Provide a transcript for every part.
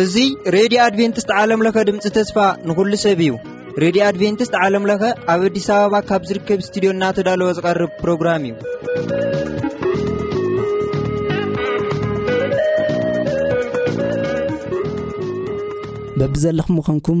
እዙይ ሬድዮ ኣድቨንትስት ዓለምለኸ ድምፂ ተስፋ ንኹሉ ሰብ እዩ ሬድዮ ኣድቨንትስት ዓለምለኸ ኣብ ኣዲስ ኣበባ ካብ ዝርከብ እስትድዮ እናተዳለወ ዝቐርብ ፕሮግራም እዩ በብዘለኹም ምኸንኩም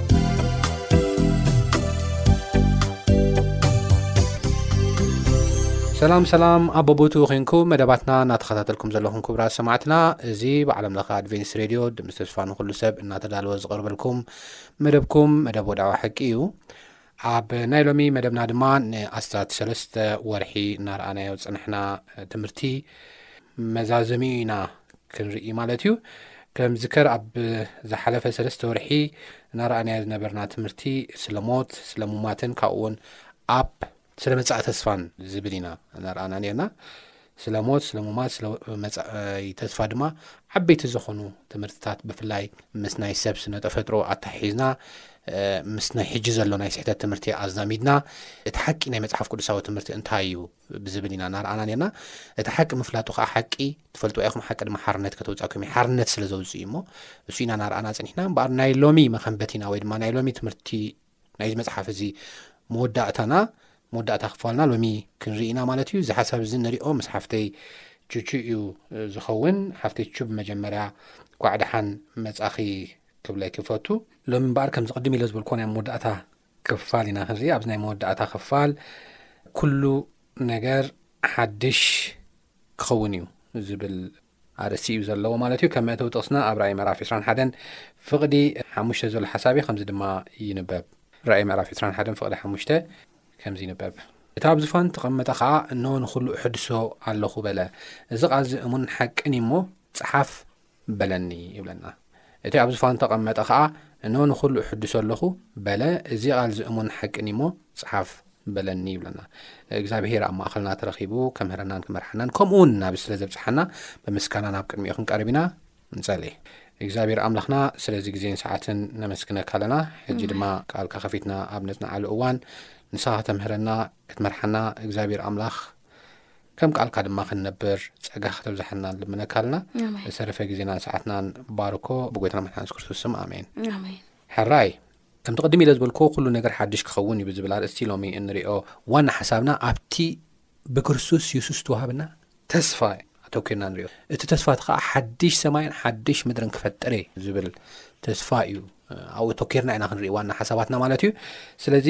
ሰላም ሰላም ኣብ ቦቦቱ ኮንኩም መደባትና እናተኸታተልኩም ዘለኹም ክብራት ሰማዕትና እዚ ብዓለም ለካ ኣድቨንስ ሬድዮ ድምስ ተስፋ ንኩሉ ሰብ እናተዳለወ ዝቕርበልኩም መደብኩም መደብ ወዳዊ ሓቂ እዩ ኣብ ናይ ሎሚ መደብና ድማ ንኣስታት ሰለስተ ወርሒ እናረኣናዮ ፅንሕና ትምህርቲ መዛዘሚኡ ኢና ክንርኢ ማለት እዩ ከም ዝከር ኣብ ዝሓለፈ ሰለስተ ወርሒ እናረኣናዮ ዝነበርና ትምህርቲ ስለ ሞት ስለ ሙማትን ካብኡ እውን ኣብ ስለ መፃኢ ተስፋን ዝብል ኢና እናረኣና ነርና ስለ ሞት ስለ ሙማት ስለ መፃኢ ተስፋ ድማ ዓበይቲ ዝኾኑ ትምህርትታት ብፍላይ ምስ ናይ ሰብ ስነ ተፈጥሮ ኣተሓሒዝና ምስ ናይ ሕጂ ዘሎ ናይ ስሕተት ትምህርቲ ኣዛሚድና እቲ ሓቂ ናይ መፅሓፍ ቅዱሳዊ ትምህርቲ እንታይ እዩ ብዝብል ኢና ናርኣና ነርና እቲ ሓቂ ምፍላጡ ከዓ ሓቂ ትፈልጥዋ ኢኹም ሓቂ ድማ ሓርነት ከተውፃኩም ዩ ሓርነት ስለ ዘውፅእ እዩሞ እሱ ኢና ናርኣና ፅኒሕና እምበኣር ናይ ሎሚ መኸንበት ኢና ወይ ድማ ናይ ሎሚ ትምህርቲ ናይዚ መፅሓፍ እዚ መወዳእታና መወዳእታ ክፋልና ሎሚ ክንርኢና ማለት እዩ እዚ ሓሳብ እዚ ንሪኦ ምስ ሓፍተይ ቹቹ እዩ ዝኸውን ሓፍተይ ቹቹ ብመጀመርያ ኳዕ ደሓን መፃኺ ክብለኪ ፈቱ ሎሚ እምበኣር ከምዚ ቅድም ኢሎ ዝበልኮ ናይ መወዳእታ ክፋል ኢና ክንርኢ ኣብዚ ናይ መወዳእታ ክፋል ኩሉ ነገር ሓድሽ ክኸውን እዩ ዝብል ኣርእስቲ እዩ ዘለዎ ማለት እዩ ከም መእተዊ ጥቕስና ኣብ ራእይ ምዕራፍ 21 ፍቕዲ ሓሙሽተ ዘሎ ሓሳብ እዩ ከምዚ ድማ ይንበብ ራእይ ምዕራፍ 21 ፍቕዲ ሓሙሽተ ከምዚ ይንበብ እታ ኣብ ዝፋን ተቐመጠ ከዓ እነሆ ንኹሉ እሕድሶ ኣለኹ በለ እዚ ቃል እዚ እሙን ሓቅን እዩ እሞ ፀሓፍ በለኒ ይብለና። እቲ ኣብ ዝፋኑ ተቐመጠ ኸኣ፣ እንሆ ንኹሉ እሕድሶ ኣሎኹ፣ በለ፣ እዚ ቓልዚ እሙንን ሓቅን እዩ እሞ፣ ጽሓፍ፣ በለኒ ይብለና። እግዝኣብሄር ኣብ ማእከልና ተረኺቡ ከምህረናን ክመርሓናን ከምኡውን ናብዚ ስለ ዘብጽሓና ብምስጋና ናብ ቅድሚኡ ክንቀርብ ኢና ንጸሊ። እግዚኣብሄር ኣምላኽና ስለዚ ግዜን ሰዓትን ነመስግነካ ኣለና። ሕጂ ድማ ቃልካ ከፊትና ኣብ ነጽንዓሉ እዋን ንስኻ ከተምህረና ክትመርሓና እግዚኣብሄር ኣምላኽ ከም ቃልካ ድማ ክንነብር ጸጋ ከተብዛሓና ልምነካ ኣልና ዝተረፈ ግዜናን ሰዓትናን ባርኮ ብጎይትና መሓንስ ክርስቶስ ስም ኣሜን ሕራይ ከምቲ ቅድሚ ኢለ ዝበልኮ ኩሉ ነገር ሓድሽ ክኸውን እዩ ብዝብል ኣርእስቲ ሎሚ እንሪኦ ዋና ሓሳብና ኣብቲ ብክርስቶስ የሱስ ተዋሃብና ተስፋ ኣተኪርና ንሪኦ እቲ ተስፋ እቲ ከዓ ሓድሽ ሰማይን ሓድሽ ምድርን ክፈጥር እየ ዝብል ተስፋ እዩ ኣብኡ ተኪርና ኢና ክንሪኢ ዋና ሓሳባትና ማለት እዩ ስለዚ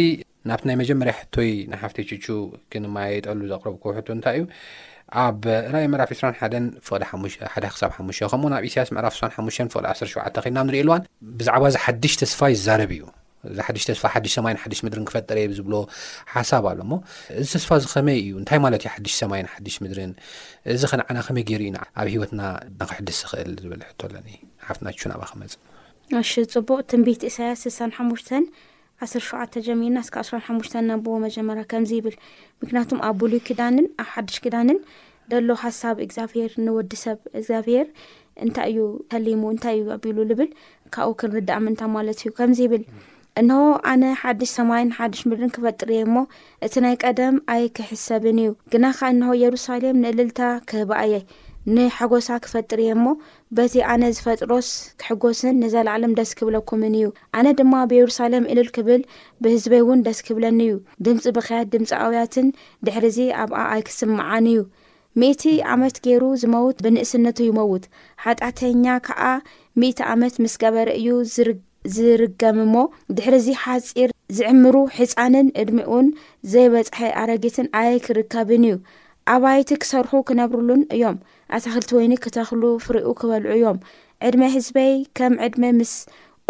ናብቲ ናይ መጀመርያ ሕቶይ ንሓፍተይ ቹቹ ክንመያየጠሉ ዘቕረብኩዎ ሕቶ እንታይ እዩ ኣብ ራእይ ምዕራፍ 21 ፍቕዲ ሓደ ክሳብ ሓሙሽተ ከምኡውን ኣብ ኢሳያስ ምዕራፍ 6 ሓሙሽተን ፍቕዲ 1 ሸውዓተ ከይድና ኣብ ንሪእየሉዋን ብዛዕባ እዚ ሓድሽ ተስፋ ይዛረብ እዩ እዚ ሓድሽ ተስፋ ሓድሽ ሰማይን ሓድሽ ምድርን ክፈጠረ እየ ዝብሎ ሓሳብ ኣሎ እሞ እዚ ተስፋ እዚ ከመይ እዩ እንታይ ማለት እዩ ሓድሽ ሰማይን ሓድሽ ምድርን እዚ ከነዓና ከመይ ገይሩ እዩ ኣብ ሂወትና ንክሕድስ ዝኽእል ዝብል ሕቶ ኣለኒ ሓፍትና ቹ ናባ ክመፅእ እሺ ፅቡቅ ትንቢት ኢሳያስ ስሳን ሓሙሽተን ዓሰርተ ሸውዓተ ጀሚርና እስከ ዕስራን ሓሙሽተን ነንብቦ መጀመርያ ከምዚ ይብል ምክንያቱም ኣብ ብሉይ ኪዳንን ኣብ ሓድሽ ኪዳንን ደሎ ሓሳብ እግዚኣብሄር ንወዲ ሰብ እግዚኣብሄር እንታይ እዩ ተሊሙ እንታይ እዩ ኣቢሉ ልብል ካብኡ ክንርዳእ ምንታ ማለት እዩ ከምዚ ይብል እንሆ ኣነ ሓድሽ ሰማይን ሓድሽ ምድርን ክፈጥር እየ እሞ እቲ ናይ ቀደም ኣይ ክሕሰብን እዩ ግናካ እንሆ የሩሳሌም ንእልልታ ክህባእየ ንሓጎሳ ክፈጥር እየ እሞ በቲ ኣነ ዝፈጥሮስ ክሕጎስን ንዘለኣለም ደስ ክብለኩምን እዩ፣ ኣነ ድማ ብየሩሳሌም እልል ክብል፣ ብህዝበይውን ደስ ክብለኒ እዩ፣ ድምጺ ብኽያት ድምጺ ኣውያትን ድሕርዚ ኣብኣ ኣይክስምዓን እዩ። ሚእቲ ዓመት ገይሩ ዝመውት ብንእስነቱ ይመውት፣ ሓጢኣተኛ ከኣ ሚእቲ ዓመት ምስ ገበረ እዩ ዝርገም እሞ፣ ድሕርዚ ሓጺር ዝዕምሩ ሕጻንን ዕድሚኡን ዘይበጽሐ ኣረጊትን ኣይክርከብን እዩ፣ ኣባይቲ ክሰርሑ ክነብርሉን እዮም፣ ኣታኽልቲ ወይኒ ክተኽሉ ፍሬኡ ክበልዑ እዮም ዕድመ ህዝበይ ከም ዕድመ ምስ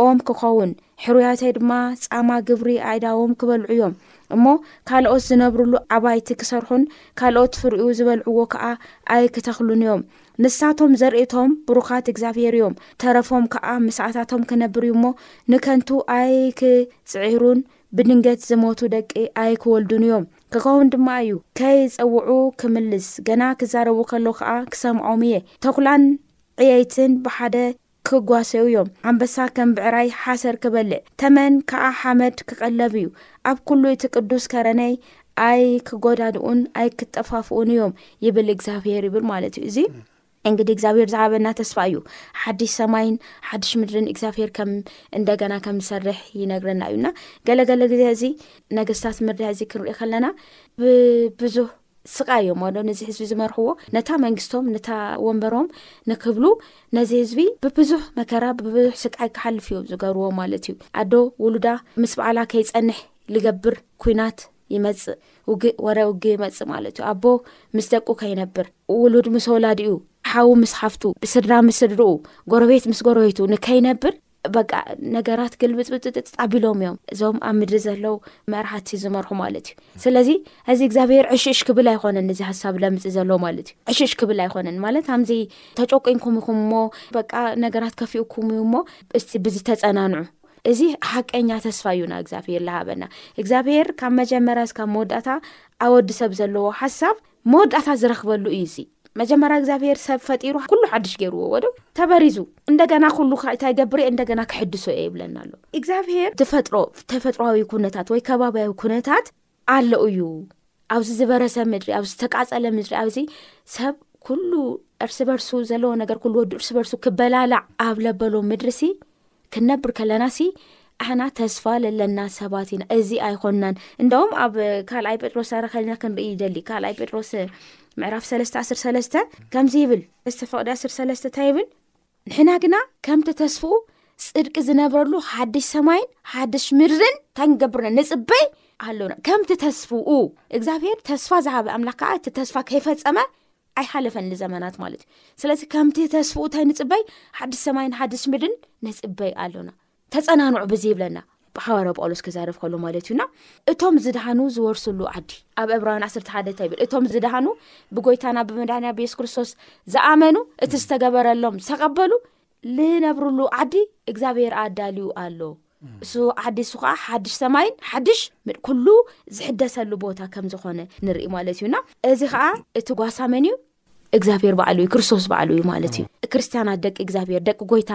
ኦም ክኸውን ሕሩያተይ ድማ ጻማ ግብሪ ኣይዳዎም ክበልዑ እዮም እሞ ካልኦት ዝነብርሉ ኣባይቲ ክሰርሑን ካልኦት ፍርኡ ዝበልዕዎ ከኣ ኣይ ክተኽሉን እዮም ንሳቶም ዘርእቶም ብሩኻት እግዚኣብሄር እዮም ተረፎም ከኣ ምስኣታቶም ክነብር እዩ እሞ ንከንቱ ኣይ ክጽዒሩን ብድንገት ዝሞቱ ደቂ ኣይ ክወልዱን እዮም ክኸውን ድማ እዩ ከይጸውዑ ክምልስ ገና ክዛረቡ ከሎ ከኣ ክሰምዖም እየ ተኹላን ዕየይትን ብሓደ ክጓሰዩ እዮም ኣንበሳ ከም ብዕራይ ሓሰር ክበልዕ ተመን ከኣ ሓመድ ክቐለብ እዩ ኣብ ኩሉ እቲ ቅዱስ ከረነይ ኣይክጎዳድኡን ኣይክጠፋፍኡን እዮም ይብል እግዚኣብሄር ይብል ማለት እዩ እዚ እንግዲህ እግዚኣብሔር ዝሃበና ተስፋ እዩ ሓድሽ ሰማይን ሓድሽ ምድርን እግዚኣብሔር ከም እንደገና ከም ዝሰርሕ ይነግረና እዩ እና ገለገለ ግዜ እዚ ነገስታት ምርዳ እዚ ክንሪኢ ከለና ብብዙ ስቃ እዮም ዶ ነዚ ህዝቢ ዝመርሕዎ ነታ መንግስቶም ነታ ወንበሮም ንክብሉ ነዚ ህዝቢ ብብዙሕ መከራ ብብዙሕ ስቃይ ክሓልፍ እዩ ዝገብርዎ ማለት እዩ ኣዶ ውሉዳ ምስ በዓላ ከይፀንሕ ዝገብር ኩናት ይመጽእ ውግእ ወረ ውግእ ይመጽእ ማለት እዩ ኣቦ ምስ ደቁ ከይነብር ውሉድ ምስ ወላድኡ ሓዊ ምስ ሓፍቱ ስድራ ምስ ስድርኡ ጎረቤት ምስ ጎረቤቱ ንከይነብር በቃ ነገራት ግልብፅብፅብፅፃቢሎም እዮም እዞም ኣብ ምድሪ ዘለው መርሓቲ ዝመርሑ ማለት እዩ ስለዚ እዚ እግዚኣብሄር ዕሽሽ ክብል ኣይኮነን እዚ ሓሳብ ለምፂ ዘሎ ማለት እዩ ዕሽሽ ክብል ኣይኮነን ማለት ኣምዚ ተጨቂንኩም ይኹም እሞ በቃ ነገራት ከፊኡኩም እዩ እሞ እስቲ ብዝተፀናንዑ እዚ ሓቀኛ ተስፋ እዩና እግዚኣብሄር ዝሃበና እግዚኣብሄር ካብ መጀመርያ ስካብ መወዳእታ ኣወዲ ሰብ ዘለዎ ሓሳብ መወዳእታ ዝረክበሉ እዩ እዚ መጀመርያ እግዚኣብሄር ሰብ ፈጢሩ ኩሉ ሓድሽ ገይርዎ ወዶ ተበሪዙ እንደገና ኩሉ እንታይ ገብር እየ እንደገና ክሕድሶ እየ ይብለና ኣሎ እግዚኣብሄር ዝፈጥሮ ተፈጥሮዊ ኩነታት ወይ ከባብያዊ ኩነታት ኣሎ እዩ ኣብዚ ዝበረሰ ምድሪ ኣብዚ ዝተቃፀለ ምድሪ ኣብዚ ሰብ ኩሉ እርስ በርሱ ዘለዎ ነገር ኩሉ ወዱ እርስ በርሱ ክበላላዕ ኣብ ለበሎ ምድሪ ሲ ክንነብር ከለና ሲ ኣሕና ተስፋ ለለና ሰባት ኢና እዚ ኣይኮናን እንደውም ኣብ ካልኣይ ጴጥሮስ ኣረኸልና ክንርኢ ይደሊ ካልኣይ ጴጥሮስ ምዕራፍ ሰለስተ ዓስር ሰለስተ ከምዚ ይብል ዝተፈቅዲ ዓስር ሰለስተ እንታይ ይብል ንሕና ግና ከምቲ ተስፍኡ ጽድቂ ዝነብረሉ ሓድሽ ሰማይን ሓድሽ ምድርን እንታይ ንገብርና ንጽበይ ኣሎና ከምቲ ተስፍኡ እግዚኣብሄር ተስፋ ዝሃበ ኣምላኽ ከዓ እቲ ተስፋ ከይፈፀመ ኣይሓለፈን ንዘመናት ማለት እዩ ስለዚ ከምቲ ተስፍኡ እንታይ ንፅበይ ሓድሽ ሰማይን ሓድሽ ምድን ንፅበይ ኣሎና ተፀናንዑ ብዘይብለና ብሓዋርያ ጳውሎስ ክዛረብ ከሎ ማለት እዩና እቶም ዝድሃኑ ዝወርስሉ ዓዲ ኣብ እብራውያን ዓሰርተ ሓደ እንታይ ይብል እቶም ዝድሃኑ ብጎይታና ብምድሃና ብየሱስ ክርስቶስ ዝኣመኑ እቲ ዝተገበረሎም ዝተቐበሉ ዝነብርሉ ዓዲ እግዚኣብሔር ኣዳልዩ ኣሎ እሱ ዓዲ እሱ ከዓ ሓድሽ ሰማይን ሓድሽ ኩሉ ዝሕደሰሉ ቦታ ከም ዝኾነ ንርኢ ማለት እዩና እዚ ከዓ እቲ ጓሳ መን እዩ እግዚኣብሔር በዕሉ እዩ ክርስቶስ በዕሉ እዩ ማለት እዩ ክርስትያናት ደቂ እግዚኣብሔር ደቂ ጎይታ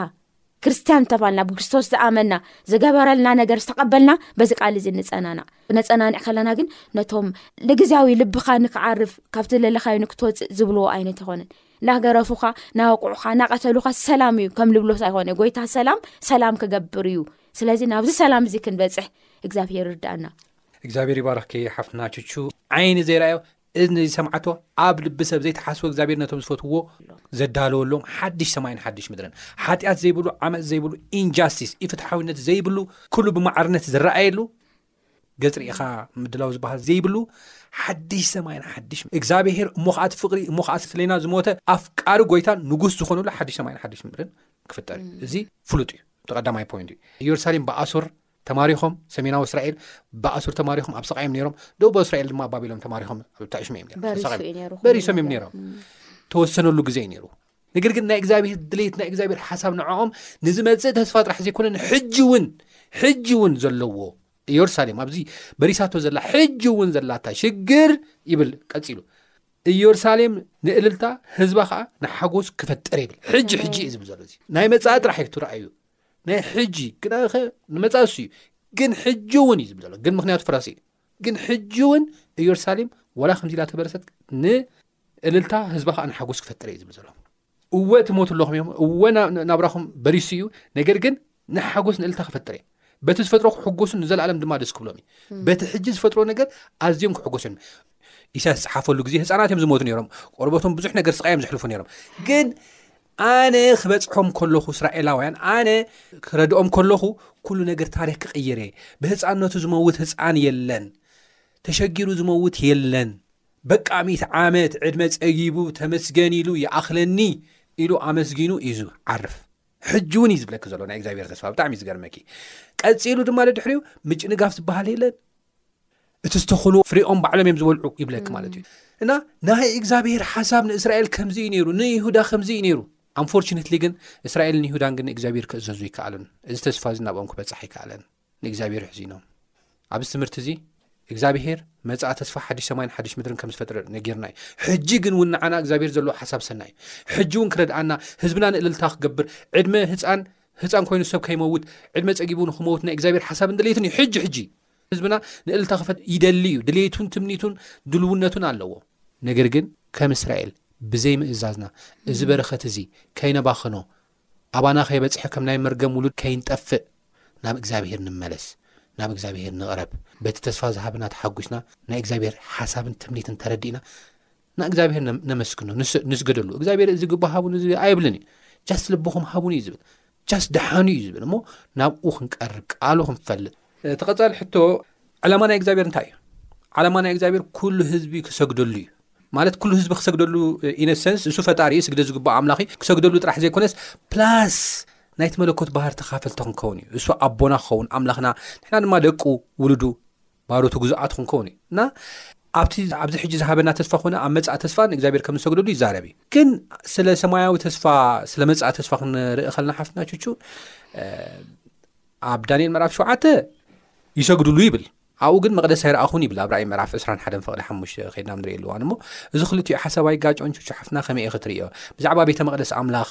ክርስትያን ተባልና ብክርስቶስ ዝኣመና ዝገበረልና ነገር ዝተቐበልና በዚ ቃል እዚ ንፀናናዕ ነፀናንዕ ከለና ግን ነቶም ንግዜያዊ ልብኻ ንክዓርፍ ካብቲ ለለኻዮ ንክትወፅእ ዝብልዎ ዓይነት ይኮነን ናገረፉካ ናወቁዑካ ናቀተሉካ ሰላም እዩ ከም ልብሎስ ኣይኮነ ጎይታ ሰላም ሰላም ክገብር እዩ ስለዚ ናብዚ ሰላም እዚ ክንበፅሕ እግዚኣብሄር ርዳእና እግዚኣብሄር ይባርክኪ ሓፍትና ቹቹ ዓይኒ ዘይርኣዮ እዝኒ ዝሰምዓቶ ኣብ ልቢ ሰብ ዘይተሓስቦ እግዚኣብሔር ነቶም ዝፈትውዎ ዘዳለወሎም ሓድሽ ሰማይን ሓድሽ ምድርን ሓጢኣት ዘይብሉ ዓመፅ ዘይብሉ ኢንጃስቲስ ኢፍትሓዊነት ዘይብሉ ኩሉ ብማዕርነት ዝረኣየሉ ገፅ ርኢኻ ምድላው ዝበሃል ዘይብሉ ሓድሽ ሰማይን ሓድሽ እግዚኣብሄር እሞ ከዓት ፍቕሪ እሞ ከዓት ስለና ዝሞተ ኣፍቃሪ ጎይታን ንጉስ ዝኾኑሉ ሓድሽ ሰማይን ሓድሽ ምድርን ክፍጠር እዩ እዚ ፍሉጥ እዩ ተቀዳማይ ፖይንት እዩ ኢየሩሳሌም ብኣሶር ተማሪኾም ሰሜናዊ እስራኤል ብኣሱር ተማሪኾም ኣብ ሰቃዮም ነሮም ደቡብ እስራኤል ድማ ኣባቢሎም ተማሪኾም ኣብታዕሽመ እዮም በሪሶም እዮም ነሮም ተወሰነሉ ግዜ እዩ ነሩ ነገር ግን ናይ እግዚኣብሄር ድሌት ናይ እግዚኣብሄር ሓሳብ ንዕኦም ንዝመፅእ ተስፋ ጥራሕ ዘይኮነን ሕጂ እውን ሕጂ እውን ዘለዎ ኢየሩሳሌም ኣብዚ በሪሳቶ ዘላ ሕጂ እውን ዘላታ ሽግር ይብል ቀፂሉ ኢየሩሳሌም ንእልልታ ህዝባ ከዓ ንሓጎስ ክፈጥር ይብል ሕጂ ሕጂ እዩ ዝብል ዘሎ እዚ ናይ መፃኢ ጥራሕ ይትረኣዩ ናይ ሕጂ ግናኸ ንመጻእሱ እዩ ግን ሕጂ እውን እዩ ዝብል ዘሎ ግን ምክንያቱ ፍራሲ እዩ ግን ሕጂ እውን ኢየሩሳሌም ወላ ከምዚ ኢላ ተበረሰት ንእልልታ ህዝባ ከዓ ንሓጎስ ክፈጥረ እዩ ዝብል ዘሎ እወ ትሞቱ ኣለኹም እዮም እወ ናብራኹም በሪሱ እዩ ነገር ግን ንሓጎስ ንእልታ ክፈጥር እየ በቲ ዝፈጥሮ ክሕጎሱ ንዘለኣለም ድማ ደስ ክብሎም እዩ በቲ ሕጂ ዝፈጥሮ ነገር ኣዝዮም ክሕጎሱ እዮም ኢሳያስ ዝፅሓፈሉ ግዜ ህፃናት እዮም ዝሞቱ ነሮም ቆርበቶም ብዙሕ ነገር ስቃዮም ዘሕልፉ ነሮም ግን ኣነ ክበጽሖም ከለኹ እስራኤላውያን ኣነ ክረድኦም ከለኹ ኩሉ ነገር ታሪክ ክቕይር እየ ብህፃነቱ ዝመውት ህፃን የለን ተሸጊሩ ዝመውት የለን በቃ ሚት ዓመት ዕድመ ጸጊቡ ተመስገን ኢሉ ይኣኽለኒ ኢሉ ኣመስጊኑ እዩ ዓርፍ ሕጂ እውን እዩ ዝብለኪ ዘሎ ናይ እግዚኣብሔር ተስፋ ብጣዕሚ እዩ ዝገርመኪ ቀፂሉ ድማ ድሕሪኡ ምጭንጋፍ ዝበሃል የለን እቲ ዝተኽልዎ ፍሬኦም ባዕሎም እዮም ዝበልዑ ይብለኪ ማለት እዩ እና ናይ እግዚኣብሄር ሓሳብ ንእስራኤል ከምዚ እዩ ነይሩ ንይሁዳ ከምዚ እዩ ነይሩ ኣንፎርችነትሊ ግን እስራኤል ንይሁዳን ግን ንእግዚኣብሄር ክእዘዙ ይከኣሉን እዚ ተስፋ እዚ ናብኦም ክበፅሕ ይከኣለን ንእግዚኣብሄር ሕዚኖም ኣብዚ ትምህርቲ እዚ እግዚኣብሄር መፃእ ተስፋ ሓድሽ ሰማይን ሓድሽ ምድርን ከም ዝፈጥረ ነጊርና እዩ ሕጂ ግን እውን ንዓና እግዚኣብሄር ዘለዎ ሓሳብ ሰና እዩ ሕጂ እውን ክረድኣና ህዝብና ንእልልታ ክገብር ዕድመ ህፃን ህጻን ኮይኑ ሰብ ከይመውት ዕድመ ጸጊቡ ንክመውት ናይ እግዚኣብሔር ሓሳብን ድሌትን እዩ ሕጂ ሕጂ ህዝብና ንእልታ ክፈት ይደሊ እዩ ድሌቱን ትምኒቱን ድልውነቱን ኣለዎ ነገር ግን ከም እስራኤል ብዘይ ምእዛዝና እዚ በረኸት እዚ ከይነባኸኖ ኣባና ከይበጽሐ ከም ናይ መርገም ውሉድ ከይንጠፍእ ናብ እግዚኣብሔር ንመለስ ናብ እግዚኣብሔር ንቕረብ በቲ ተስፋ ዝሃበና ተሓጒስና ናይ እግዚኣብሔር ሓሳብን ትምኒትን ተረዲእና ንእግዚኣብሔር ነመስግኖ ንስገደሉ እግዚኣብሔር እዚ ግቦ ሃቡን እዚ ኣይብልን እዩ ጃስ ልብኹም ሃቡን እዩ ዝብል ጃስ ደሓኑ እዩ ዝብል እሞ ናብኡ ክንቀርብ ቃሉ ክንፈልጥ እቲ ቀፃሊ ሕቶ ዕላማ ናይ እግዚኣብሔር እንታይ እዩ ዓላማ ናይ እግዚኣብሔር ኩሉ ህዝቢ ክሰግደሉ እዩ ማለት ኩሉ ህዝቢ ክሰግደሉ ኢነሰንስ እሱ ፈጣሪ እዩ ስግደ ዝግባእ ኣምላኽ እዩ ክሰግደሉ ጥራሕ ዘይኮነስ ፕላስ ናይቲ መለኮት ባህር ተካፈልቲ ክንከውን እዩ እሱ ኣቦና ክኸውን ኣምላኽና ንሕና ድማ ደቁ ውሉዱ ባሮቱ ግዙኣት ክንከውን እዩ እና ኣብቲ ኣብዚ ሕጂ ዝሃበና ተስፋ ኮነ ኣብ መፃእ ተስፋ ንእግዚኣብሔር ከም ንሰግደሉ ይዛረብ እዩ ግን ስለ ሰማያዊ ተስፋ ስለ መፃእ ተስፋ ክንርኢ ከለና ሓፍትና ቹቹ ኣብ ዳንኤል ምዕራፍ ሸውዓተ ይሰግድሉ ይብል ኣብኡ ግን መቅደስ ኣይረኣኹን ይብል ኣብ ራእይ ምዕራፍ 2ስራን ሓደን ፍቅዲ ሓሙሽ ከድና ንሪኢ ኣሉዋን እሞ እዚ ክልትዮ ሓሳባይ ጋጮን ቹቹ ሓፍትና ከመይ እ ክትርእዮ ብዛዕባ ቤተ መቅደስ ኣምላኽ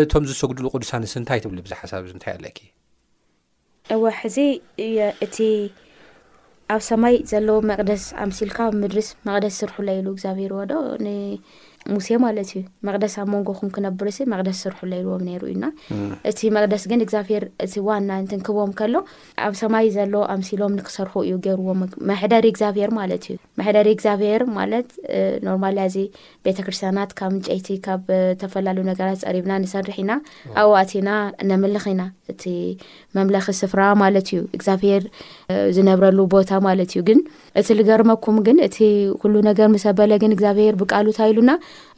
እቶም ዝሰግድሉ ቅዱሳንስ እንታይ ትብሉ ብዚ ሓሳብ እዚ እንታይ ኣለኪ እወ ሕዚ እቲ ኣብ ሰማይ ዘለዎ መቅደስ ኣምሲልካ ኣብ ምድርስ መቅደስ ስርሑለይ ኢሉ እግዚኣብሄር ወዶ ንሙሴ ማለት እዩ መቅደስ ኣብ መንጎኹም ክነብርሲ መቅደስ ስርሑለይ ኢልዎም ነይሩ እዩና እቲ መቅደስ ግን እግዚኣብሄር እቲ ዋና እንትንክቦም ከሎ ኣብ ሰማይ ዘሎ ኣምሲሎም ንክሰርሑ እዩ ገይርዎ መሕደሪ እግዚኣብሄር ማለት እዩ መሕደሪ እግዚኣብሔር ማለት ኖርማል ያዚ ቤተ ክርስትያናት ካብ እንጨይቲ ካብ ተፈላለዩ ነገራት ፀሪብና ንሰርሕ ኢና ኣዋእቲና ነምልኽ ኢና እቲ መምለኺ ስፍራ ማለት እዩ እግዚኣብሔር ዝነብረሉ ቦታ ማለት እዩ ግን እቲ ዝገርመኩም ግን እቲ ኩሉ ነገር ምስ ኣበለ ግን እግዚኣብሄር ብቃሉ እታ ኢሉና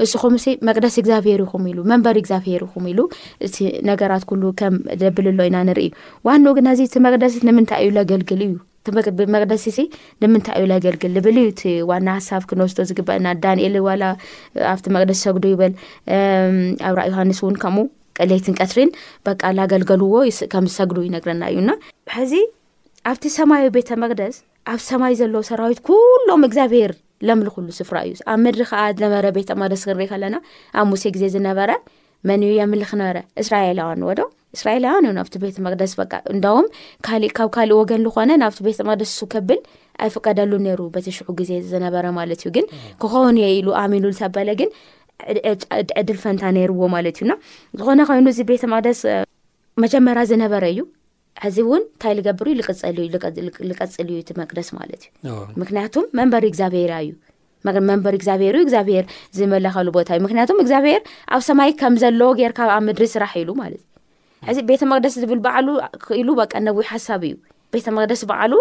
እስኹም ሲ መቅደስ እግዚኣብሄር ይኹም ኢሉ መንበሪ እግዚኣብሄር ይኹም ኢሉ እቲ ነገራት ኩሉ ከም ደብልሎ ኢና ንርኢ ዋኑ ግን ኣዚ እቲ መቅደስ ንምንታይ እዩ ለገልግል እዩ እቲ መግቢ መቅደሲ ሲ ንምንታይ እዩ ለገልግል ልብል እዩ እቲ ዋና ሃሳብ ክንወስዶ ዝግበእና ዳንኤል ዋላ ኣብቲ መቅደሲ ሰግዱ ይበል ኣብ ራእ ዮሃንስ እውን ከምኡ ቀሌይትን ቀትሪን በቃ ላገልገልዎ ከም ዝሰግዱ ይነግረና እዩና ሕዚ ኣብቲ ሰማያዊ ቤተ መቅደስ ኣብ ሰማይ ዘለዎ ሰራዊት ኩሎም እግዚኣብሄር ለምልክሉ ስፍራ እዩ ኣብ ምድሪ ከዓ ዝነበረ ቤተ መቅደስ ክንሪኢ ከለና ኣብ ሙሴ ግዜ ዝነበረ መን እዩ የምልኽ ነበረ እስራኤላውያን ወዶ እስራኤላውያን እዮም ናብቲ ቤተ መቅደስ በቃ እንዳውም ካሊእ ካብ ካልእ ወገን ዝኾነ ናብቲ ቤተ መቅደስ እሱ ከብል ኣይፍቀደሉ ነይሩ በቲ ሽዑ ግዜ ዝነበረ ማለት እዩ ግን ክኸውን እየ ኢሉ ኣሚኑ ዝተበለ ግን ዕድል ፈንታ ነይርዎ ማለት እዩና ዝኾነ ኮይኑ እዚ ቤተ መቅደስ መጀመርያ ዝነበረ እዩ ሕዚ እውን እንታይ ልገብር እዩ ልቅፀል እዩ ልቀፅል እዩ እቲ መቅደስ ማለት እዩ ምክንያቱም መንበሪ እግዚኣብሄር ኣዩ መንበሪ እግዚኣብሄር ዩ እግዚኣብሄር ዝመለኸሉ ቦታ እዩ ምክንያቱም እግዚኣብሄር ኣብ ሰማይ ከም ዘለዎ ገይርካ ኣብ ምድሪ ስራሕ ኢሉ ማለት እዩ ሕዚ ቤተ መቅደስ ዝብል በዓሉ ክኢሉ በቀ ነዊይ ሓሳብ እዩ ቤተ መቅደስ በዓሉ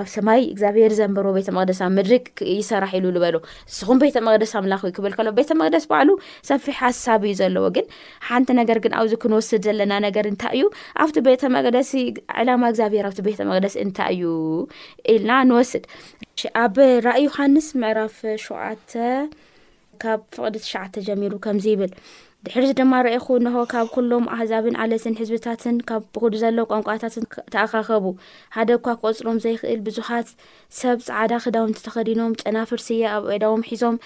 ኣብ ሰማይ እግዚኣብሔር ዘንበሮ ቤተ መቅደስ ኣብ ምድሪ ይሰራሕ ኢሉ ዝበሎ ንስኹም ቤተ መቅደስ ኣምላኽ እዩ ክብል ከሎ ቤተ መቅደስ ባዕሉ ሰፊሕ ሓሳብ እዩ ዘለዎ ግን ሓንቲ ነገር ግን ኣብዚ ክንወስድ ዘለና ነገር እንታይ እዩ ኣብቲ ቤተ መቅደስ ዕላማ እግዚኣብሔር ኣብቲ ቤተ መቅደስ እንታይ እዩ ኢልና ንወስድ ኣብ ራእይ ዮሃንስ ምዕራፍ ሸውዓተ ካብ ፍቕዲ ትሽዓተ ጀሚሩ ከምዚ ይብል ድሕርዚ ድማ ረኢኹ እንሆ ካብ ኩሎም ኣህዛብን ኣለትን ህዝብታትን ካብ ብኹዱ ዘለው ቋንቋታትን ተኣኻኸቡ ሓደ እኳ ክቆፅሮም ዘይክእል ብዙሓት ሰብ ፃዓዳ ክዳውንቲ ተኸዲኖም ጨናፍር ስየ ኣብ ኦዳዎም ሒዞም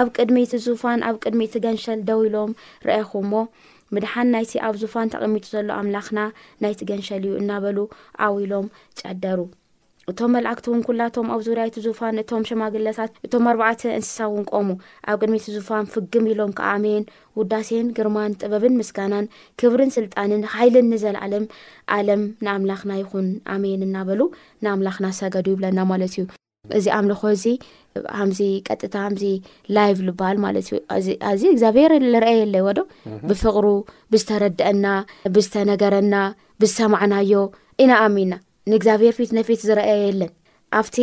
ኣብ ቅድሚቲ ዙፋን ኣብ ቅድሚቲ ገንሸል ደው ኢሎም ረኢኹ እሞ ምድሓን ናይቲ ኣብ ዙፋን ተቐሚጡ ዘሎ ኣምላኽና ናይቲ ገንሸል እዩ እናበሉ ዓው ኢሎም ጨደሩ እቶም መልኣክቲ እውን ኩላቶም ኣብ ዙርያ እቲ ዙፋን እቶም ሸማግለታት እቶም ኣርባዕተ እንስሳ እውን ቆሙ፣ ኣብ ቅድሚ እቲ ዙፋን ፍግም ኢሎም ከኣ ኣሜን፣ ውዳሴን ግርማን ጥበብን ምስጋናን ክብርን ስልጣንን ሓይልን ንዘልኣለም ኣለም ንኣምላኽና ይኹን ኣሜን እናበሉ ንኣምላኽና ሰገዱ ይብለና ማለት እዩ። እዚ ኣምልኾ እዚ ሃምዚ ቀጥታ ሃምዚ ላይቭ ልበሃል ማለት እዩ። ኣዚ እግዚኣብሔር ልርአየ ኣለዎ ዶ ብፍቕሩ ብዝተረድአና ብዝተነገረና ብዝሰማዕናዮ ኢና ኣሚና ንእግዚኣብሔር ፊት ነፊት ዝረኣየ የለን ኣብቲ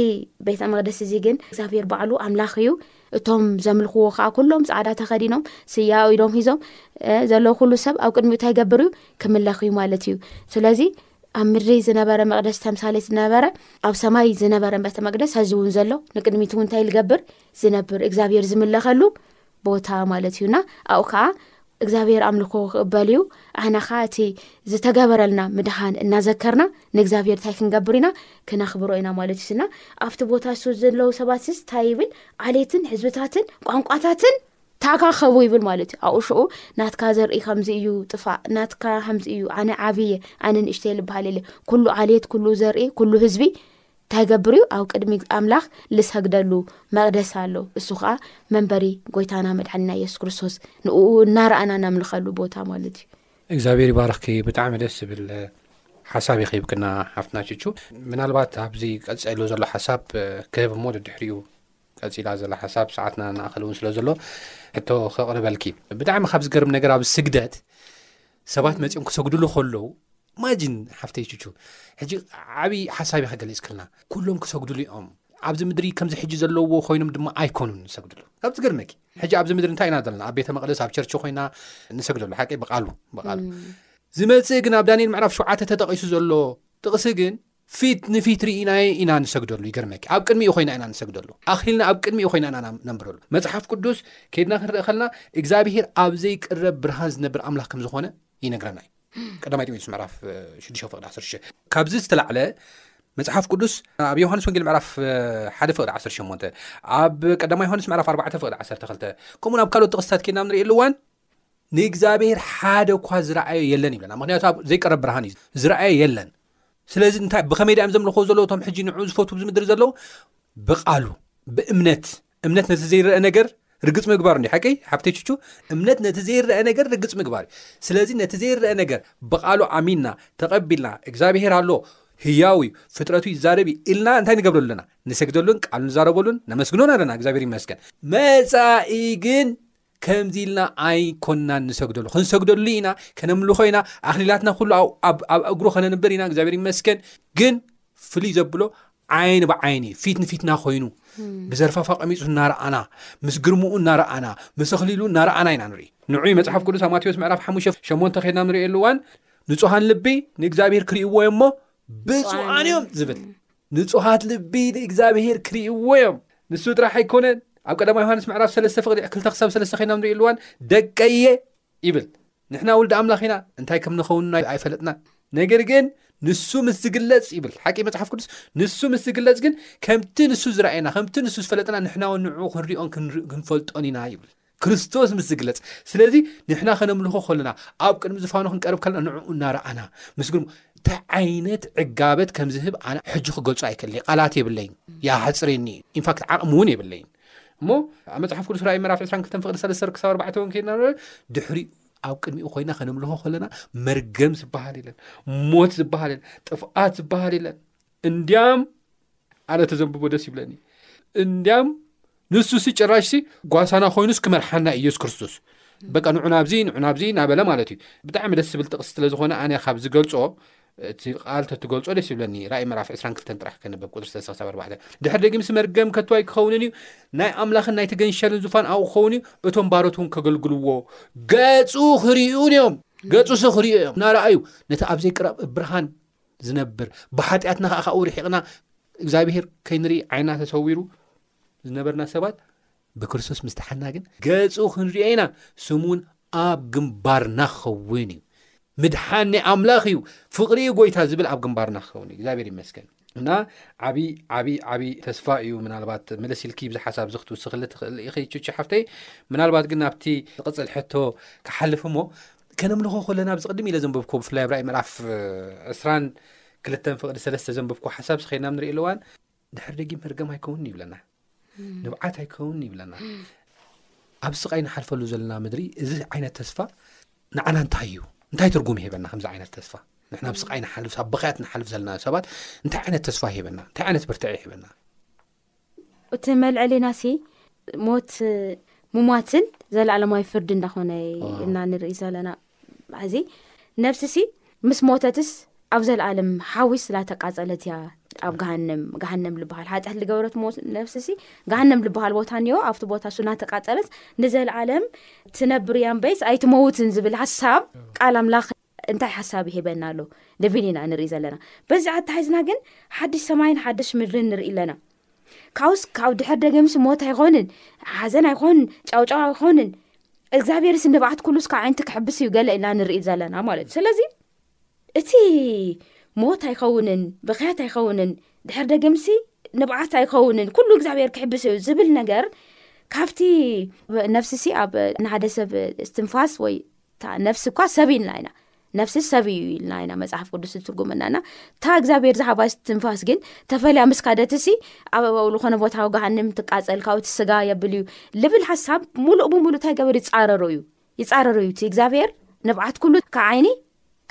ቤተ መቅደስ እዚ ግን እግዚኣብሔር ባዕሉ ኣምላኽ እዩ እቶም ዘምልኽዎ ከዓ ኩሎም ፃዕዳ ተኸዲኖም ስያ ኢዶም ሒዞም ዘለዉ ኩሉ ሰብ ኣብ ቅድሚኡ እንታይ ይገብር እዩ ክምለኽ እዩ ማለት እዩ ስለዚ ኣብ ምድሪ ዝነበረ መቅደስ ተምሳሌት ዝነበረ ኣብ ሰማይ ዝነበረ ቤተ መቅደስ ኣዚ እውን ዘሎ ንቅድሚት እውን እንታይ ዝገብር ዝነብር እግዚኣብሔር ዝምለኸሉ ቦታ ማለት እዩና ኣብኡ ከዓ እግዚኣብሔር ኣምልኮ ክቕበል እዩ ኣሕና ከዓ እቲ ዝተገበረልና ምድሃን እናዘከርና ንእግዚኣብሔር እንታይ ክንገብር ኢና ክነኽብሮ ኢና ማለት እዩ ስና ኣብቲ ቦታ እሱ ዘለዉ ሰባት ስስ እንታይ ይብል ዓሌትን ህዝብታትን ቋንቋታትን ታካኸቡ ይብል ማለት እዩ ኣብኡ ሽኡ ናትካ ዘርኢ ከምዚ እዩ ጥፋእ ናትካ ከምዚ እዩ ኣነ ዓብየ ኣነ ንእሽተየ ዝበሃል የለ ኩሉ ዓሌት ኩሉ ዘርኢ ኩሉ ህዝቢ እንታይ ይገብር እዩ? ኣብ ቅድሚ ኣምላኽ ልሰግደሉ መቕደስ ኣሎ፣ እሱ ከዓ መንበሪ ጎይታና መድሓኒና የሱስ ክርስቶስ ንኡ እናረኣና ናምልኸሉ ቦታ ማለት እዩ። እግዚኣብሔር ይባርኽኪ ብጣዕሚ ደስ ዝብል ሓሳብ ዩ ክህብክና ሓፍትና ችቹ ምናልባት ኣብዚ ቀፀሉ ዘሎ ሓሳብ ክህብ እሞ ድድሕሪኡ ቀፂላ ዘላ ሓሳብ ሰዓትና ንኣኸል እውን ስለ ዘሎ ሕቶ ክቕርበልኪ ብጣዕሚ ካብ ዝገርም ነገር ኣብ ስግደት ሰባት መፂኦም ክሰግድሉ ከለዉ ማጅን ሓፍተይ ቹቹ ሕጂ ዓብዪ ሓሳብ ኢኻ ገሊጽክልና ኩሎም ክሰግድሉ እዮም ኣብዚ ምድሪ ከምዚ ሕጂ ዘለዎ ኮይኖም ድማ ኣይኮኑን ንሰግድሉ ካብ ዝገርመኪ ሕጂ ኣብዚ ምድሪ እንታይ ኢና ዘለና ኣብ ቤተ መቅደስ ኣብ ቸርቺ ኮይና ንሰግደሉ ሓቂ ብቃሉ ብቃሉ ዝመፅእ ግን ኣብ ዳንኤል ምዕራፍ ሸውዓተ ተጠቂሱ ዘሎ ጥቕሲ ግን ፊት ንፊት ርኢናዮ ኢና ንሰግደሉ ይገርመኪ ኣብ ቅድሚኡ ኮይና ኢና ንሰግደሉ ኣክሊልና ኣብ ቅድሚኡ ኮይና ኢና ነንብረሉ መጽሓፍ ቅዱስ ከድና ክንርኢ ከልና እግዚኣብሄር ኣብ ዘይቅረብ ብርሃን ዝነብር ኣምላኽ ከም ዝኾነ ይነግረና እዩ ቀዳማይ ጢሞቴዎስ ምዕራፍ 6 ፍቅዲ 16 ካብዚ ዝተላዕለ መፅሓፍ ቅዱስ ኣብ ዮሃንስ ወንጌል ምዕራፍ ሓደ ፍቅዲ 18 ኣብ ቀዳማ ዮሃንስ ምዕራፍ 4 ፍቅዲ 12 ከምኡን ኣብ ካልኦት ጥቕስታት ኬድና ንሪእሉ እዋን ንእግዚኣብሔር ሓደ እኳ ዝረኣዮ የለን ይብለና ምክንያቱ ኣብ ዘይቀረብ ብርሃን እዩ ዝረኣዮ የለን ስለዚ እንታይ ብኸመይ ድኣዮም ዘምልኮ ዘለዉ እቶም ሕጂ ንዑ ዝፈት ብዚ ምድሪ ዘለዉ ብቓሉ ብእምነት እምነት ነቲ ዘይረአ ነገር ርግፅ ምግባር እንዲ ሓቂ ሓፍተችቹ እምነት ነቲ ዘይረአ ነገር ርግፅ ምግባር እዩ ስለዚ ነቲ ዘይረአ ነገር ብቓሉ ኣሚንና ተቐቢልና እግዚኣብሄር ኣሎ ህያው እዩ ፍጥረቱ ይዛረብ እዩ ኢልና እንታይ ንገብረሉ ኣለና ንሰግደሉን ቃሉ ንዛረበሉን ነመስግኖን ኣለና እግዚኣብሄር ይመስገን መፃኢ ግን ከምዚ ኢልና ኣይኮናን ንሰግደሉ ክንሰግደሉ ኢና ከነምልኾ ኢና ኣክሊላትና ኩሉ ኣብ እግሩ ከነንብር ኢና እግዚኣብሔር ይመስገን ግን ፍልይ ዘብሎ ዓይኒ ብዓይኒ ፊት ንፊትና ኮይኑ ብዘርፋፋ ቀሚፁ እናረኣና ምስ ግርምኡ እናረኣና ምስ ኣኽሊሉ እናረኣና ኢና ንርኢ ንዑ መፅሓፍ ቅዱስ ኣብ ማቴዎስ ምዕራፍ ሓሙሽ ሸሞንተ ከድና ንሪእየኣሉዋን ንፁሃን ልቢ ንእግዚኣብሄር ክርእዎ ዮ እሞ ብፁዓን እዮም ዝብል ንጹሃት ልቢ ንእግዚኣብሄር ክርእይዎ እዮም። ንሱ ጥራሕ ኣይኮነን ኣብ ቀዳማ ዮሃንስ ምዕራፍ ሰለስተ ፍቕዲ ክልተ ክሳብ ሰለስተ ኮይና ንርእየሉ እዋን ደቀየ ይብል። ንሕና ውልዲ ኣምላኽ ኢና እንታይ ከም ንኸውን ኣይፈለጥናን ነገር ግን ንሱ ምስ ዝግለጽ ይብል ሓቂ መጽሓፍ ቅዱስ ንሱ ምስ ዝግለጽ ግን ከምቲ ንሱ ዝረኣየና ከምቲ ንሱ ዝፈለጥና ንሕና ውን ንዕኡ ክንሪኦን ክንፈልጦን ኢና ይብል። ክርስቶስ ምስ ዝግለጽ ስለዚ ንሕና ከነምልኾ ከለና ኣብ ቅድሚ ዝፋኑ ክንቀርብ ከለና ንዕኡ እናረኣና ምስግን እንታይ ዓይነት ዕጋበት ከም ዝህብ ኣነ ሕጂ ክገልጹ ኣይከለይ ቓላት የብለይን ይሓፅረኒ ኢንፋክት ዓቕሚ እውን የብለይን እሞ ኣብ መፅሓፍ ቅዱስ ራእይ ምዕራፍ 22 ፍቅዲ ሰለስተ ክሳብ ኣርባዕተ እውን ከይድና ድሕሪኡ ኣብ ቅድሚኡ ኮይና ከነምልኾ ከለና መርገም ዝበሃል የለን ሞት ዝበሃል የለን ጥፍኣት ዝበሃል የለን እንድያም ኣነ ተዘንብቦ ደስ ይብለኒ እንድያም ንሱሲ ጭራሽሲ ጓሳና ኮይኑስ ክመርሓና እዩ የሱስ ክርስቶስ በቃ ንዑ ናብዚ ንዑ ናብዚ ናበለ ማለት እዩ ብጣዕሚ ደስ ዝብል ጥቕሲ ስለ ዝኾነ ኣነ ካብ ዝገልፆ እቲ ቃል ተትገልፆ ደስ ይብለኒ ራእይ ምዕራፍ 22 ጥራሕ ከንበብ ቁፅሪ 3 ድሕር ደጊምሲ መርገም ከትዋይ ክኸውንን እዩ ናይ ኣምላኽን ናይ ተገንሸልን ዝፋን ኣብኡ ክኸውን እዩ እቶም ባሮት እውን ከገልግልዎ ገፁ ክርዩን እዮም ገፁ ሲ ክርዩ እዮም እናረኣዩ ነቲ ኣብዘይ ቅረብ ብርሃን ዝነብር ብሓጢኣትና ከዓ ካብኡ ርሒቕና እግዚኣብሄር ከይንርኢ ዓይና ተሰዊሩ ዝነበርና ሰባት ብክርስቶስ ምስተሓና ግን ገፁ ክንሪኦ ኢና ስሙን ኣብ ግንባርና ክኸውን እዩ ምድሓን ናይ ኣምላኽ እዩ ፍቕሪ እዩ ጎይታ ዝብል ኣብ ግንባርና ክኸውን እዩ እግዚኣብሄር ይመስገን እና ዓብ ዓብ ዓብ ተስፋ እዩ ምናልባት መለስ ኢልኪ ብዝሓሳብ ዚ ክትውስክሊ ትኽእል ኢኺ ቹቺ ሓፍተይ ምናልባት ግን ኣብቲ ዝቕፅል ሕቶ ክሓልፍ እሞ ከነምልኾ ከለና ኣብዚ ቅድም ኢለ ዘንበብኮ ብፍላይ ኣብ ራእይ ምዕራፍ ዕስራን ክልተን ፍቕዲ ሰለስተ ዘንበብኮ ሓሳብ ስኸይና ንርኢ ኣለዋን ድሕር ደጊም ህርገም ኣይከውንን ይብለና ንብዓት ኣይከውንን ይብለና ኣብ ስቓይ ንሓልፈሉ ዘለና ምድሪ እዚ ዓይነት ተስፋ ንዓና እንታይ እዩ እንታይ ትርጉም ይህበና ከምዚ ዓይነት ተስፋ ንሕና ብ ስቓይ ንሓልፍ ኣብ በክያት ንሓልፍ ዘለና ሰባት እንታይ ዓይነት ተስፋ ይህበና እንታይ ዓይነት ብርትዐ ይህበና እቲ መልዐሊናሲ ሞት ምሟትን ዘለኣለማዊ ፍርዲ እንዳኾነ እና ንርኢ ዘለና እዚ ነብሲሲ ምስ ሞተትስ ኣብ ዘለኣለም ሓዊስ ስላተቃፀለት እያ ኣብ ጋሃንም ጋሃንም ዝበሃል ሓጢያት ዝገበረት ሞ ነብሲሲ ጋሃንም ዝበሃል ቦታ እኒኦ ኣብቲ ቦታ እሱ ናተቃፀለት ንዘለኣለም ትነብር እያ ንበይስ ኣይትመውትን ዝብል ሓሳብ ቃል ኣምላኽ እንታይ ሓሳብ ይህበና ኣሎ ንብል ኢና ንርኢ ዘለና። በዚ ኣተሓሒዝና ግን ሓድሽ ሰማይን ሓድሽ ምድርን ንርኢ ኣለና። ካብኡስ ካብ ድሕር ደገምስ ሞት ኣይኾንን፣ ሓዘን ኣይኾንን፣ ጫውጫው ኣይኾንን፣ እግዚኣብሔርስ ንብዓት ኩሉስ ካብ ዓይንቲ ክሕብስ እዩ ገለ ኢልና ንርኢ ዘለና ማለት እዩ። ስለዚ እቲ ሞት ኣይኸውንን፣ ብክያት ኣይኸውንን፣ ድሕር ደገምሲ ንብዓት ኣይኸውንን፣ ኩሉ እግዚኣብሔር ክሕብስ እዩ ዝብል ነገር ካብቲ ነፍሲሲ ኣብ ንሓደ ሰብ እስትንፋስ ወይ እታ ነፍሲ እኳ ሰብ ኢልና ኢና ነፍሲ ሰብ እዩ ኢልና ኢና መፅሓፍ ቅዱስ ዝትርጉመና እና እታ እግዚኣብሔር ዝሃባ ትንፋስ ግን ተፈልያ ምስ ካደትሲ ኣበባው ዝኾነ ቦታዊ ገሃንም ትቃፀል ካብኡ እቲ ስጋ የብል እዩ ልብል ሓሳብ ሙሉእ ብምሉ እንታይ ገበር ይፃረሮ እዩ ይፃረሮ እዩ እቲ እግዚኣብሔር ንብዓት ኩሉ ከዓይኒ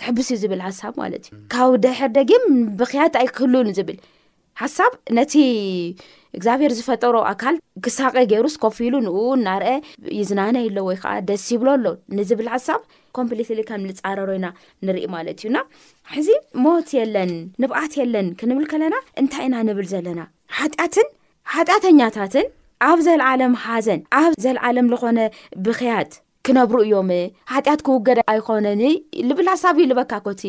ክሕብስ እዩ ዝብል ሓሳብ ማለት እዩ ካብ ደሕር ደጊም ብክያት ኣይክህሉን ዝብል ሓሳብ ነቲ እግዚኣብሔር ዝፈጠሮ ኣካል ክሳቀ ገይሩ ስኮፍ ኢሉ ንኡ እናርአ ይዝናነ ይሎ ወይ ከዓ ደስ ይብሎ ኣሎ ንዝብል ሓሳብ ኮምፕሊትሊ ከም ንፃረሮ ኢና ንርኢ ማለት እዩና ሕዚ ሞት የለን ንብኣት የለን ክንብል ከለና እንታይ ኢና ንብል ዘለና ሓጢኣትን ሓጢኣተኛታትን ኣብ ዘለዓለም ሓዘን ኣብ ዘለዓለም ዝኾነ ብክያት ክነብሩ እዮም ሓጢኣት ክውገድ ኣይኮነን ልብል ሓሳብ ይልበካ ኮቲ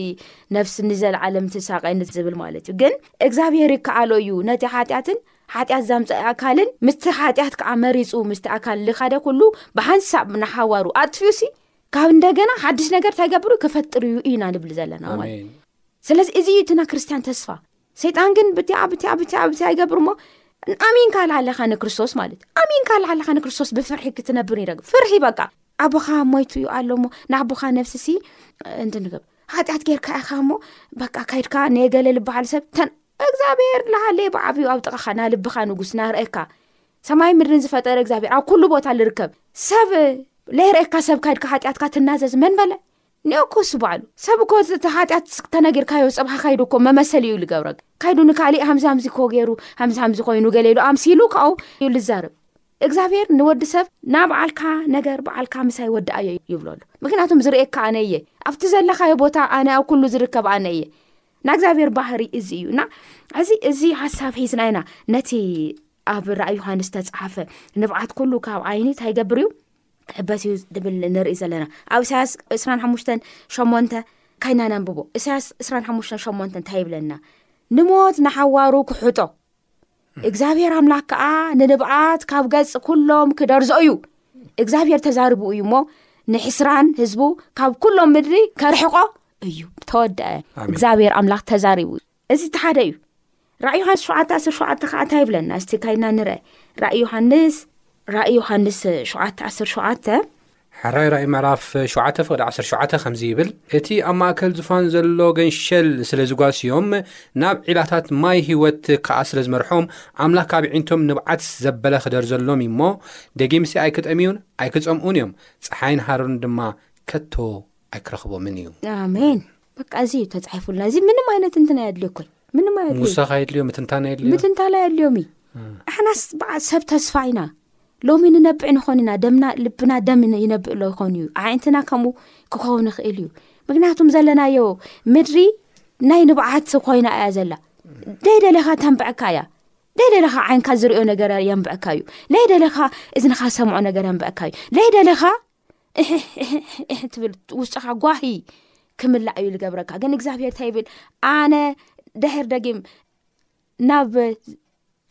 ነፍሲ ንዘለዓለም ትሳቀ ንዝብል ማለት እዩ ግን እግዚኣብሄር ይከኣሎ እዩ ነቲ ሓጢኣትን ሓጢኣት ዛምፀኢ ኣካልን ምስቲ ሓጢኣት ከዓ መሪፁ ምስቲ ኣካል ልካደ ኩሉ ብሓንሳብ ንሓዋሩ ኣጥፍኡ ሲ ካብ እንደገና ሓድሽ ነገር ተገብሩ ክፈጥር እዩ ኢና ንብል ዘለና ማለት ስለዚ እዚ እዩ እትና ክርስትያን ተስፋ ሰይጣን ግን ብቲኣ ብቲኣ ብቲኣ ብቲኣ ይገብር እሞ ኣሚንካ ላዓለኻ ንክርስቶስ ማለት እዩ ኣሚንካ ላዓለኻ ንክርስቶስ ብፍርሒ ክትነብር ይረግ ፍርሒ በቃ ኣቦኻ ሞይቱ እዩ ኣሎ እሞ ንኣቦኻ ነፍሲሲ እንትንገብ ሓጢኣት ጌርካ ኢኻ እሞ በቃ ካይድካ ነየገለ ልበሃል ሰብ ተን እግዚኣብሔር ላሃለ ብዓብዩ ኣብ ጥቓኻ ናልብኻ ንጉስ ናርእካ ሰማይ ምድርን ዝፈጠረ እግዚኣብሔር ኣብ ኩሉ ቦታ ዝርከብ ሰብ ለይርእካ ሰብ ካይድካ ሓጢኣትካ ትናዘዝ መን በለ ኔው እኮ እሱ ባዕሉ ሰብ እኮ እቲ ሓጢኣት ተነጊርካዮ ጽባሕ ካይዱ እኮ መመሰሊ እዩ ልገብረግ ካይዱ ንካሊእ ሃምዚ ሃምዚ እኮ ገይሩ ሃምዚ ሃምዚ ኮይኑ ገሌ ኢሉ ኣምሲሉ ካብኡ እዩ ልዛርብ እግዚኣብሔር ንወዲ ሰብ ናብ በዓልካ ነገር በዓልካ ምሳይ ወድኣዮ ይብሎ ኣሎ ምክንያቱም ዝርእየካ ኣነ እየ ኣብቲ ዘለካዮ ቦታ ኣነ ኣብ ኩሉ ዝርከብ ኣነ እየ ናይ እግዚኣብሔር ባህሪ እዚ እዩ እና እዚ እዚ ሓሳብ ሒዝና ኢና ነቲ ኣብ ራእ ዮሃንስ ተፅሓፈ ንብዓት ኩሉ ካብ ዓይኒ እንታይገብር እዩ ክሕበስ እዩ ድብል ንርኢ ዘለና ኣብ እሳያስ እስራን ሓሙሽተን ሸሞንተ ካይና ነንብቦ እሳያስ እስራን ሓሙሽተን ሸሞንተ እንታይ ይብለና ንሞት ንሓዋሩ ክሕጦ እግዚኣብሄር ኣምላኽ ከዓ ንንብዓት ካብ ገጽ ኩሎም ክደርዞ እዩ እግዚኣብሄር ተዛርቡ እዩ እሞ ንሕስራን ህዝቡ ካብ ኩሎም ምድሪ ከርሕቆ እዩ ተወደአ እግዚኣብሄር ኣምላኽ ተዛሪቡ እዩ እዚ እቲ ሓደ እዩ ራእይ ዮሃንስ ሸውዓተ ዓሰርተ ሸውዓተ ከዓ እንታይ ይብለና እስቲ ካይድና ንርአ ራእይ ዮሃንስ ራእይ ዮሃንስ ሸውዓተ ዓሰርተ ሸውዓተ ሕራይ ራእይ ምዕራፍ ሸውዓተ ፍቕዲ ዓሰርተ ሸውዓተ ከምዚ ይብል እቲ ኣብ ማእከል ዝፋን ዘሎ ገንሸል ስለ ዝጓስዮም ናብ ዒላታት ማይ ህይወት ከዓ ስለ ዝመርሖም ኣምላኽ ካብ ዒንቶም ንብዓት ዘበለ ክደርዘሎም እዩ እሞ ደጊምሲ ኣይክጠምዩን ኣይክጸምኡን እዮም ፀሓይን ሃሩርን ድማ ከቶ ኣይክረኽቦምን እዩ ኣሜን በቃ እዚ እዩ ተፃሒፉልና እዚ ምንም ዓይነት እንትን ኣየድልዮኮይ ምንም ኣየድልዮ ምውሳኽ ኣየድልዮ ምትንታን ኣየድልዮ ምትንታል ኣየድልዮም እዩ ኣሕናስ በዓል ሰብ ተስፋ ኢና ሎሚ ንነብዕ ንኾን ኢና ደምና ልብና ደም ይነብእ ሎ ይኾን እዩ ዓይነትና ከምኡ ክኸውን ይኽእል እዩ ምክንያቱም ዘለናዮ ምድሪ ናይ ንባዓት ኮይና እያ ዘላ ደይ ደለኻ ተንብዐካ እያ ደይ ደለኻ ዓይንካ ዝሪኦ ነገር የንብዐካ እዩ ለይ ደለኻ እዝንኻ ሰምዖ ነገር የንብዐካ እዩ ለይ ደለኻ እሕሕ ትብል ውሽጥኻ ጓሂ ክምላእ እዩ ዝገብረካ ግን እግዚኣብሄር እንታይ ይብል ኣነ ድሕር ደጊም ናብ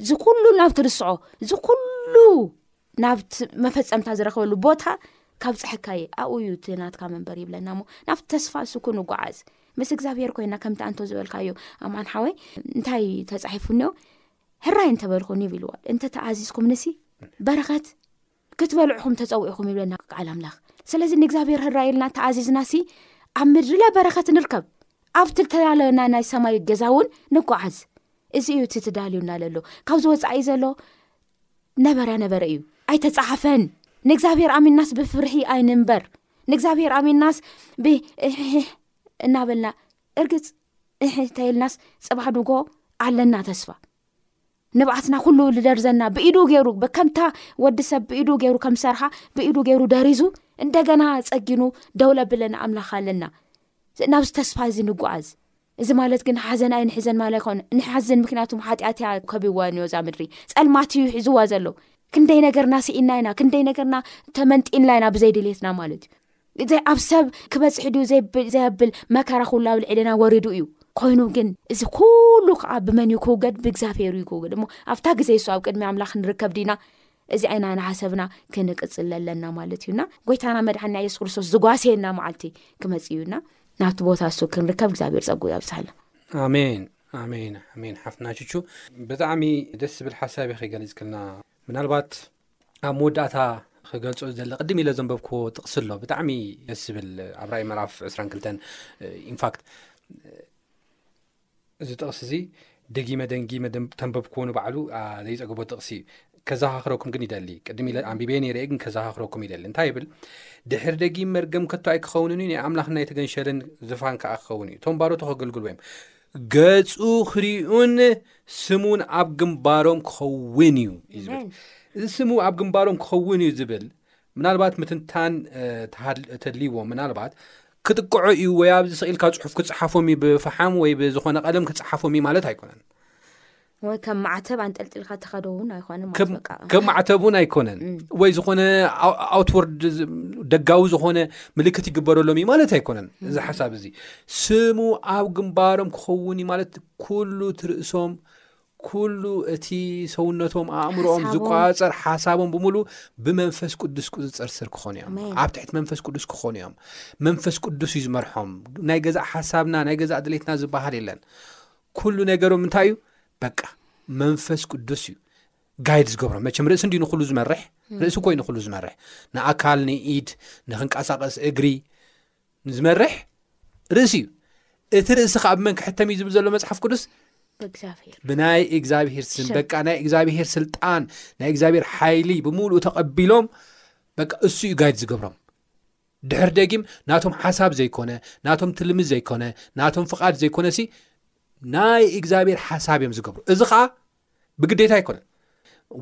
እዚ ኩሉ ናብ ትርስዖ እዚ ኩሉ ናብ መፈፀምታ ዝረክበሉ ቦታ ካብ ፅሐካ እየ ኣብኡ እዩ እቲ ናትካ መንበር ይብለና ሞ ናብቲ ተስፋ ስኩ ንጓዓዝ ምስ እግዚኣብሄር ኮይና ከምቲ ኣንቶ ዝበልካዩ ኣማን ሓወይ እንታይ ተፃሒፉኒዮ ሕራይ እንተበልኩን ይብልዋ እንተተኣዚዝኩም ንሲ በረኸት ክትበልዑኹም ተፀዊዑኹም ይብለና ቃል ኣምላኽ ስለዚ ንእግዚኣብሔር ህራየልና ተኣዚዝና ሲ ኣብ ምድሪለ በረኸት ንርከብ ኣብቲ ልተዳለና ናይ ሰማይ ገዛ እውን ንጓዓዝ እዚ እዩ እቲ ትዳልዩና ለሎ ካብ ዝወፃኢ ዘሎ ነበረ ነበረ እዩ ኣይተፃሓፈን ንእግዚኣብሔር ኣሚናስ ብፍርሒ ኣይንንበር ንእግዚኣብሔር ኣሚናስ ብእሕሕ እናበልና እርግፅ እሕ እንተይልናስ ፅባሕ ድጎ ኣለና ተስፋ ንብዓትና ኩሉ ዝደርዘና ብኢዱ ገይሩ ከምታ ወዲ ሰብ ብኢዱ ገይሩ ከም ዝሰርሓ ብኢዱ ገይሩ ደሪዙ እንደገና ፀጊኑ ደው ለብለና ኣምላኽ ኣለና ናብዚ ተስፋ እዚ ንጓዓዝ እዚ ማለት ግን ሓዘን ኣይንሕዘን ማለ ይኮን ንሓዝን ምክንያቱ ሓጢኣት እያ ከቢዋንዮ እዛ ምድሪ ፀልማት እዩ ሒዝዋ ዘሎ ክንደይ ነገርና ስኢና ኢና ክንደይ ነገርና ተመንጢንላ ኢና ብዘይድልትና ማለት እዩ ዘይ ኣብ ሰብ ክበፅሒ ድዩ ዘይኣብል መከራ ኩሉ ኣብ ልዕለና ወሪዱ እዩ ኮይኑ ግን እዚ ኩሉ ከዓ ብመን እዩ ክውገድ ብእግዚኣብሄሩ እዩ ክውገድ እሞ ኣብታ ግዜ እሱ ኣብ ቅድሚ ኣምላኽ ንርከብ ዲና እዚ ዓይና ናሓሰብና ክንቅፅል ኣለና ማለት እዩና ጎይታና መድሓና የሱስ ክርስቶስ ዝጓሰየና መዓልቲ ክመፅ እዩና ናብቲ ቦታ እሱ ክንርከብ እግዚኣብሄር ፀጉ ኣብዝሃልና ኣሜን ኣሜን ኣሜን ሓፍትና ሽቹ ብጣዕሚ ደስ ዝብል ሓሳብ ኸይገሊፅ ክልና ምናልባት ኣብ መወዳእታ ክገልጾ ዝደሊ ቅድም ኢለ ዘንበብክዎ ጥቕሲ ኣሎ ብጣዕሚ ደስ ዝብል ኣብ ራእይ መራፍ 22 ኢንፋክት እዚ ጥቕሲ እዚ ደጊመ ደንጊመ ተንበብክዎ ንባዕሉ ዘይፀገቦ ጥቕሲ እዩ ከዘኻኽረኩም ግን ይደሊ ቅድሚ ኢለ ኣንቢቤ ነይረ ግን ከዘኻኽረኩም ይደሊ እንታይ ይብል ድሕሪ ደጊም መርገም ከቶ ኣይክኸውንን እዩ ናይ ኣምላኽና የተገንሸልን ዝፋን ከዓ ክኸውን እዩ እቶም ባሮቶ ከገልግልዎ እዮም ገጹ ክሪኡን ስሙን ኣብ ግንባሮም ክኸውን እዩ እዩ ዝብል እዚ ስሙ ኣብ ግንባሮም ክኸውን እዩ ዝብል ምናልባት ምትንታን ተድልዎ ምናልባት ክጥቅዑ እዩ ወይ ኣብዚ ስኢልካ ፅሑፍ ክፅሓፎም እዩ ብፈሓም ወይ ብዝኾነ ቀለም ክፅሓፎም እዩ ማለት ኣይኮነን ወይ ከም ማዕተብ ኣንጠልጢልካ ተኸዶ እውን ኣይኮነን ማለት ከም- በቃ ከም ማዕተብ እውን ኣይኮነን እም። ወይ ዝኾነ ኣው- ኣውትወርድ ዝ- ደጋዊ ዝኾነ ምልክት ይግበረሎም እዩ ማለት ኣይኮነን እዚ ሓሳብ እዚ ስሙ ኣብ ግንባሮም ክኸውን እዩ ማለት ኩሉ ትርእሶም ኩሉ እቲ ሰውነቶም ኣእምሮኦም ሓሳቦም። ዝቋፀር ሓሳቦም ብምሉ ብመንፈስ ቅዱስ ቁፅፅር ስር ክኾኑ እዮም ኣሜን። ኣብ ትሕቲ መንፈስ ቅዱስ ክኾኑ እዮም መንፈስ ቅዱስ እዩ ዝመርሖም ናይ ገዛእ ሓሳብና ናይ ገዛእ ድሌትና ዝበሃል የለን ኩሉ ነገሮም እንታይ እዩ በቃ መንፈስ ቅዱስ እዩ ጋይድ ዝገብሮ መቸም ርእሲ እንዲ ንኩሉ ዝመርሕ ርእሲ ኮይኑ ኩሉ ዝመርሕ ንኣካል ንኢድ ንክንቀሳቀስ እግሪ ንዝመርሕ ርእሲ እዩ እቲ ርእሲ ከ ብ መን ክሕተም እዩ ዝብል ዘሎ መፅሓፍ ቅዱስ ብናይ እግዚኣብሄር ስም በቃ ናይ እግዚኣብሄር ስልጣን ናይ እግዚኣብሄር ሓይሊ ብምሉእ ተቐቢሎም በቃ እሱ እዩ ጋይድ ዝገብሮም ድሕር ደጊም ናቶም ሓሳብ ዘይኮነ ናቶም ትልሚ ዘይኮነ ናቶም ፍቓድ ዘይኮነ ሲ ናይ እግዚኣብሔር ሓሳብ እዮም ዝገብሩ እዚ ከዓ ብግዴታ ኣይኮነን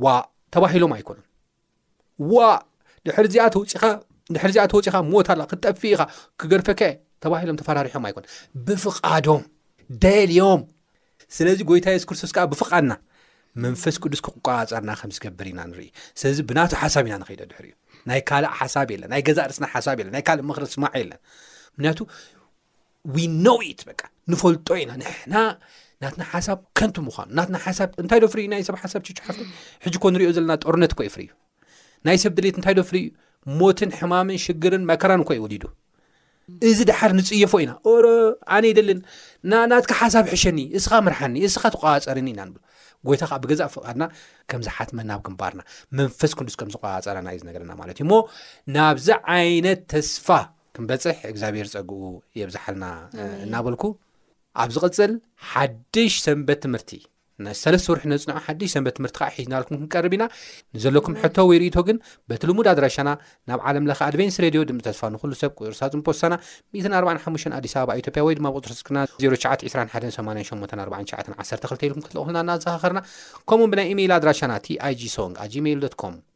ዋ ተባሂሎም ኣይኮነን ዋ ድሕር እዚኣ ተውፅኻ ድሕር እዚኣ ተወፂኻ ሞት ኣላ ክትጠፊ ኢኻ ክገርፈከ ተባሂሎም ተፈራሪሖም ኣይኮነ ብፍቓዶም ደልዮም ስለዚ ጎይታ የሱስ ክርስቶስ ከዓ ብፍቓድና መንፈስ ቅዱስ ክቆፃፀርና ከም ዝገብር ኢና ንርኢ ስለዚ ብናቱ ሓሳብ ኢና ንኸይደ ድሕር እዩ ናይ ካልእ ሓሳብ የለን ናይ ገዛእ ርስና ሓሳብ የለን ናይ ካልእ ምኽሪ ስማዕ የለን ምክንያቱ ዊ ኖ ኢት በቃ ንፈልጦ ኢና ንሕና ናትና ሓሳብ ከንቱ ምዃኑ ናትና ሓሳብ እንታይ ዶ ፍሪ ናይ ሰብ ሓሳብ ችቹ ሓፍቲ ሕጂ ኮ ንሪኦ ዘለና ጦርነት ኮ እዩ ፍሪ እዩ ናይ ሰብ ድሌት እንታይ ዶ ፍልዩ ሞትን ሕማምን ሽግርን መከራን እኮ እዩ ወሊዱ እዚ ድሓር ንፅየፎ ኢና ኦሮ ኣነ ይደልን ናትካ ሓሳብ ሕሸኒ እስኻ ምርሓኒ እስኻ ተቋፀርኒ ኢና ንብል ጎይታ ከዓ ብገዛእ ፍቓድና ከም ዝሓትመና ኣብ ግንባርና መንፈስ ቅዱስ ከም ዝቋፀረና እዩ ዝነገረና ማለት እዩ እሞ ናብዚ ዓይነት ተስፋ ክንበፅሕ እግዚኣብሔር ፀግኡ የብዝሓልና እናበልኩ ኣብ ዝቕፅል ሓድሽ ሰንበት ትምህርቲ ንሰለስተ ወርሒ ነጽንዖ ሓድሽ ሰንበት ትምህርቲ ከዓ ሒዝናልኩም ክንቀርብ ኢና ንዘለኩም ሕቶ ወይ ርእቶ ግን በቲ ልሙድ ኣድራሻና ናብ ዓለም ለኸ ኣድቨንስ ሬድዮ ድምፂ ተስፋ ንኩሉ ሰብ ቁፅሪ ሳፅን ፖስታና 145 ኣዲስ ኣበባ ኢትዮጵያ ወይ ድማ ብቁፅሪ ስልክና 0921884912 ኢልኩም ክትልእኹልና እናዘኻኸርና ከምኡ ብናይ ኢሜይል ኣድራሻና ቲኣይጂ ሶንግ ኣጂሜይል ዶት ኮም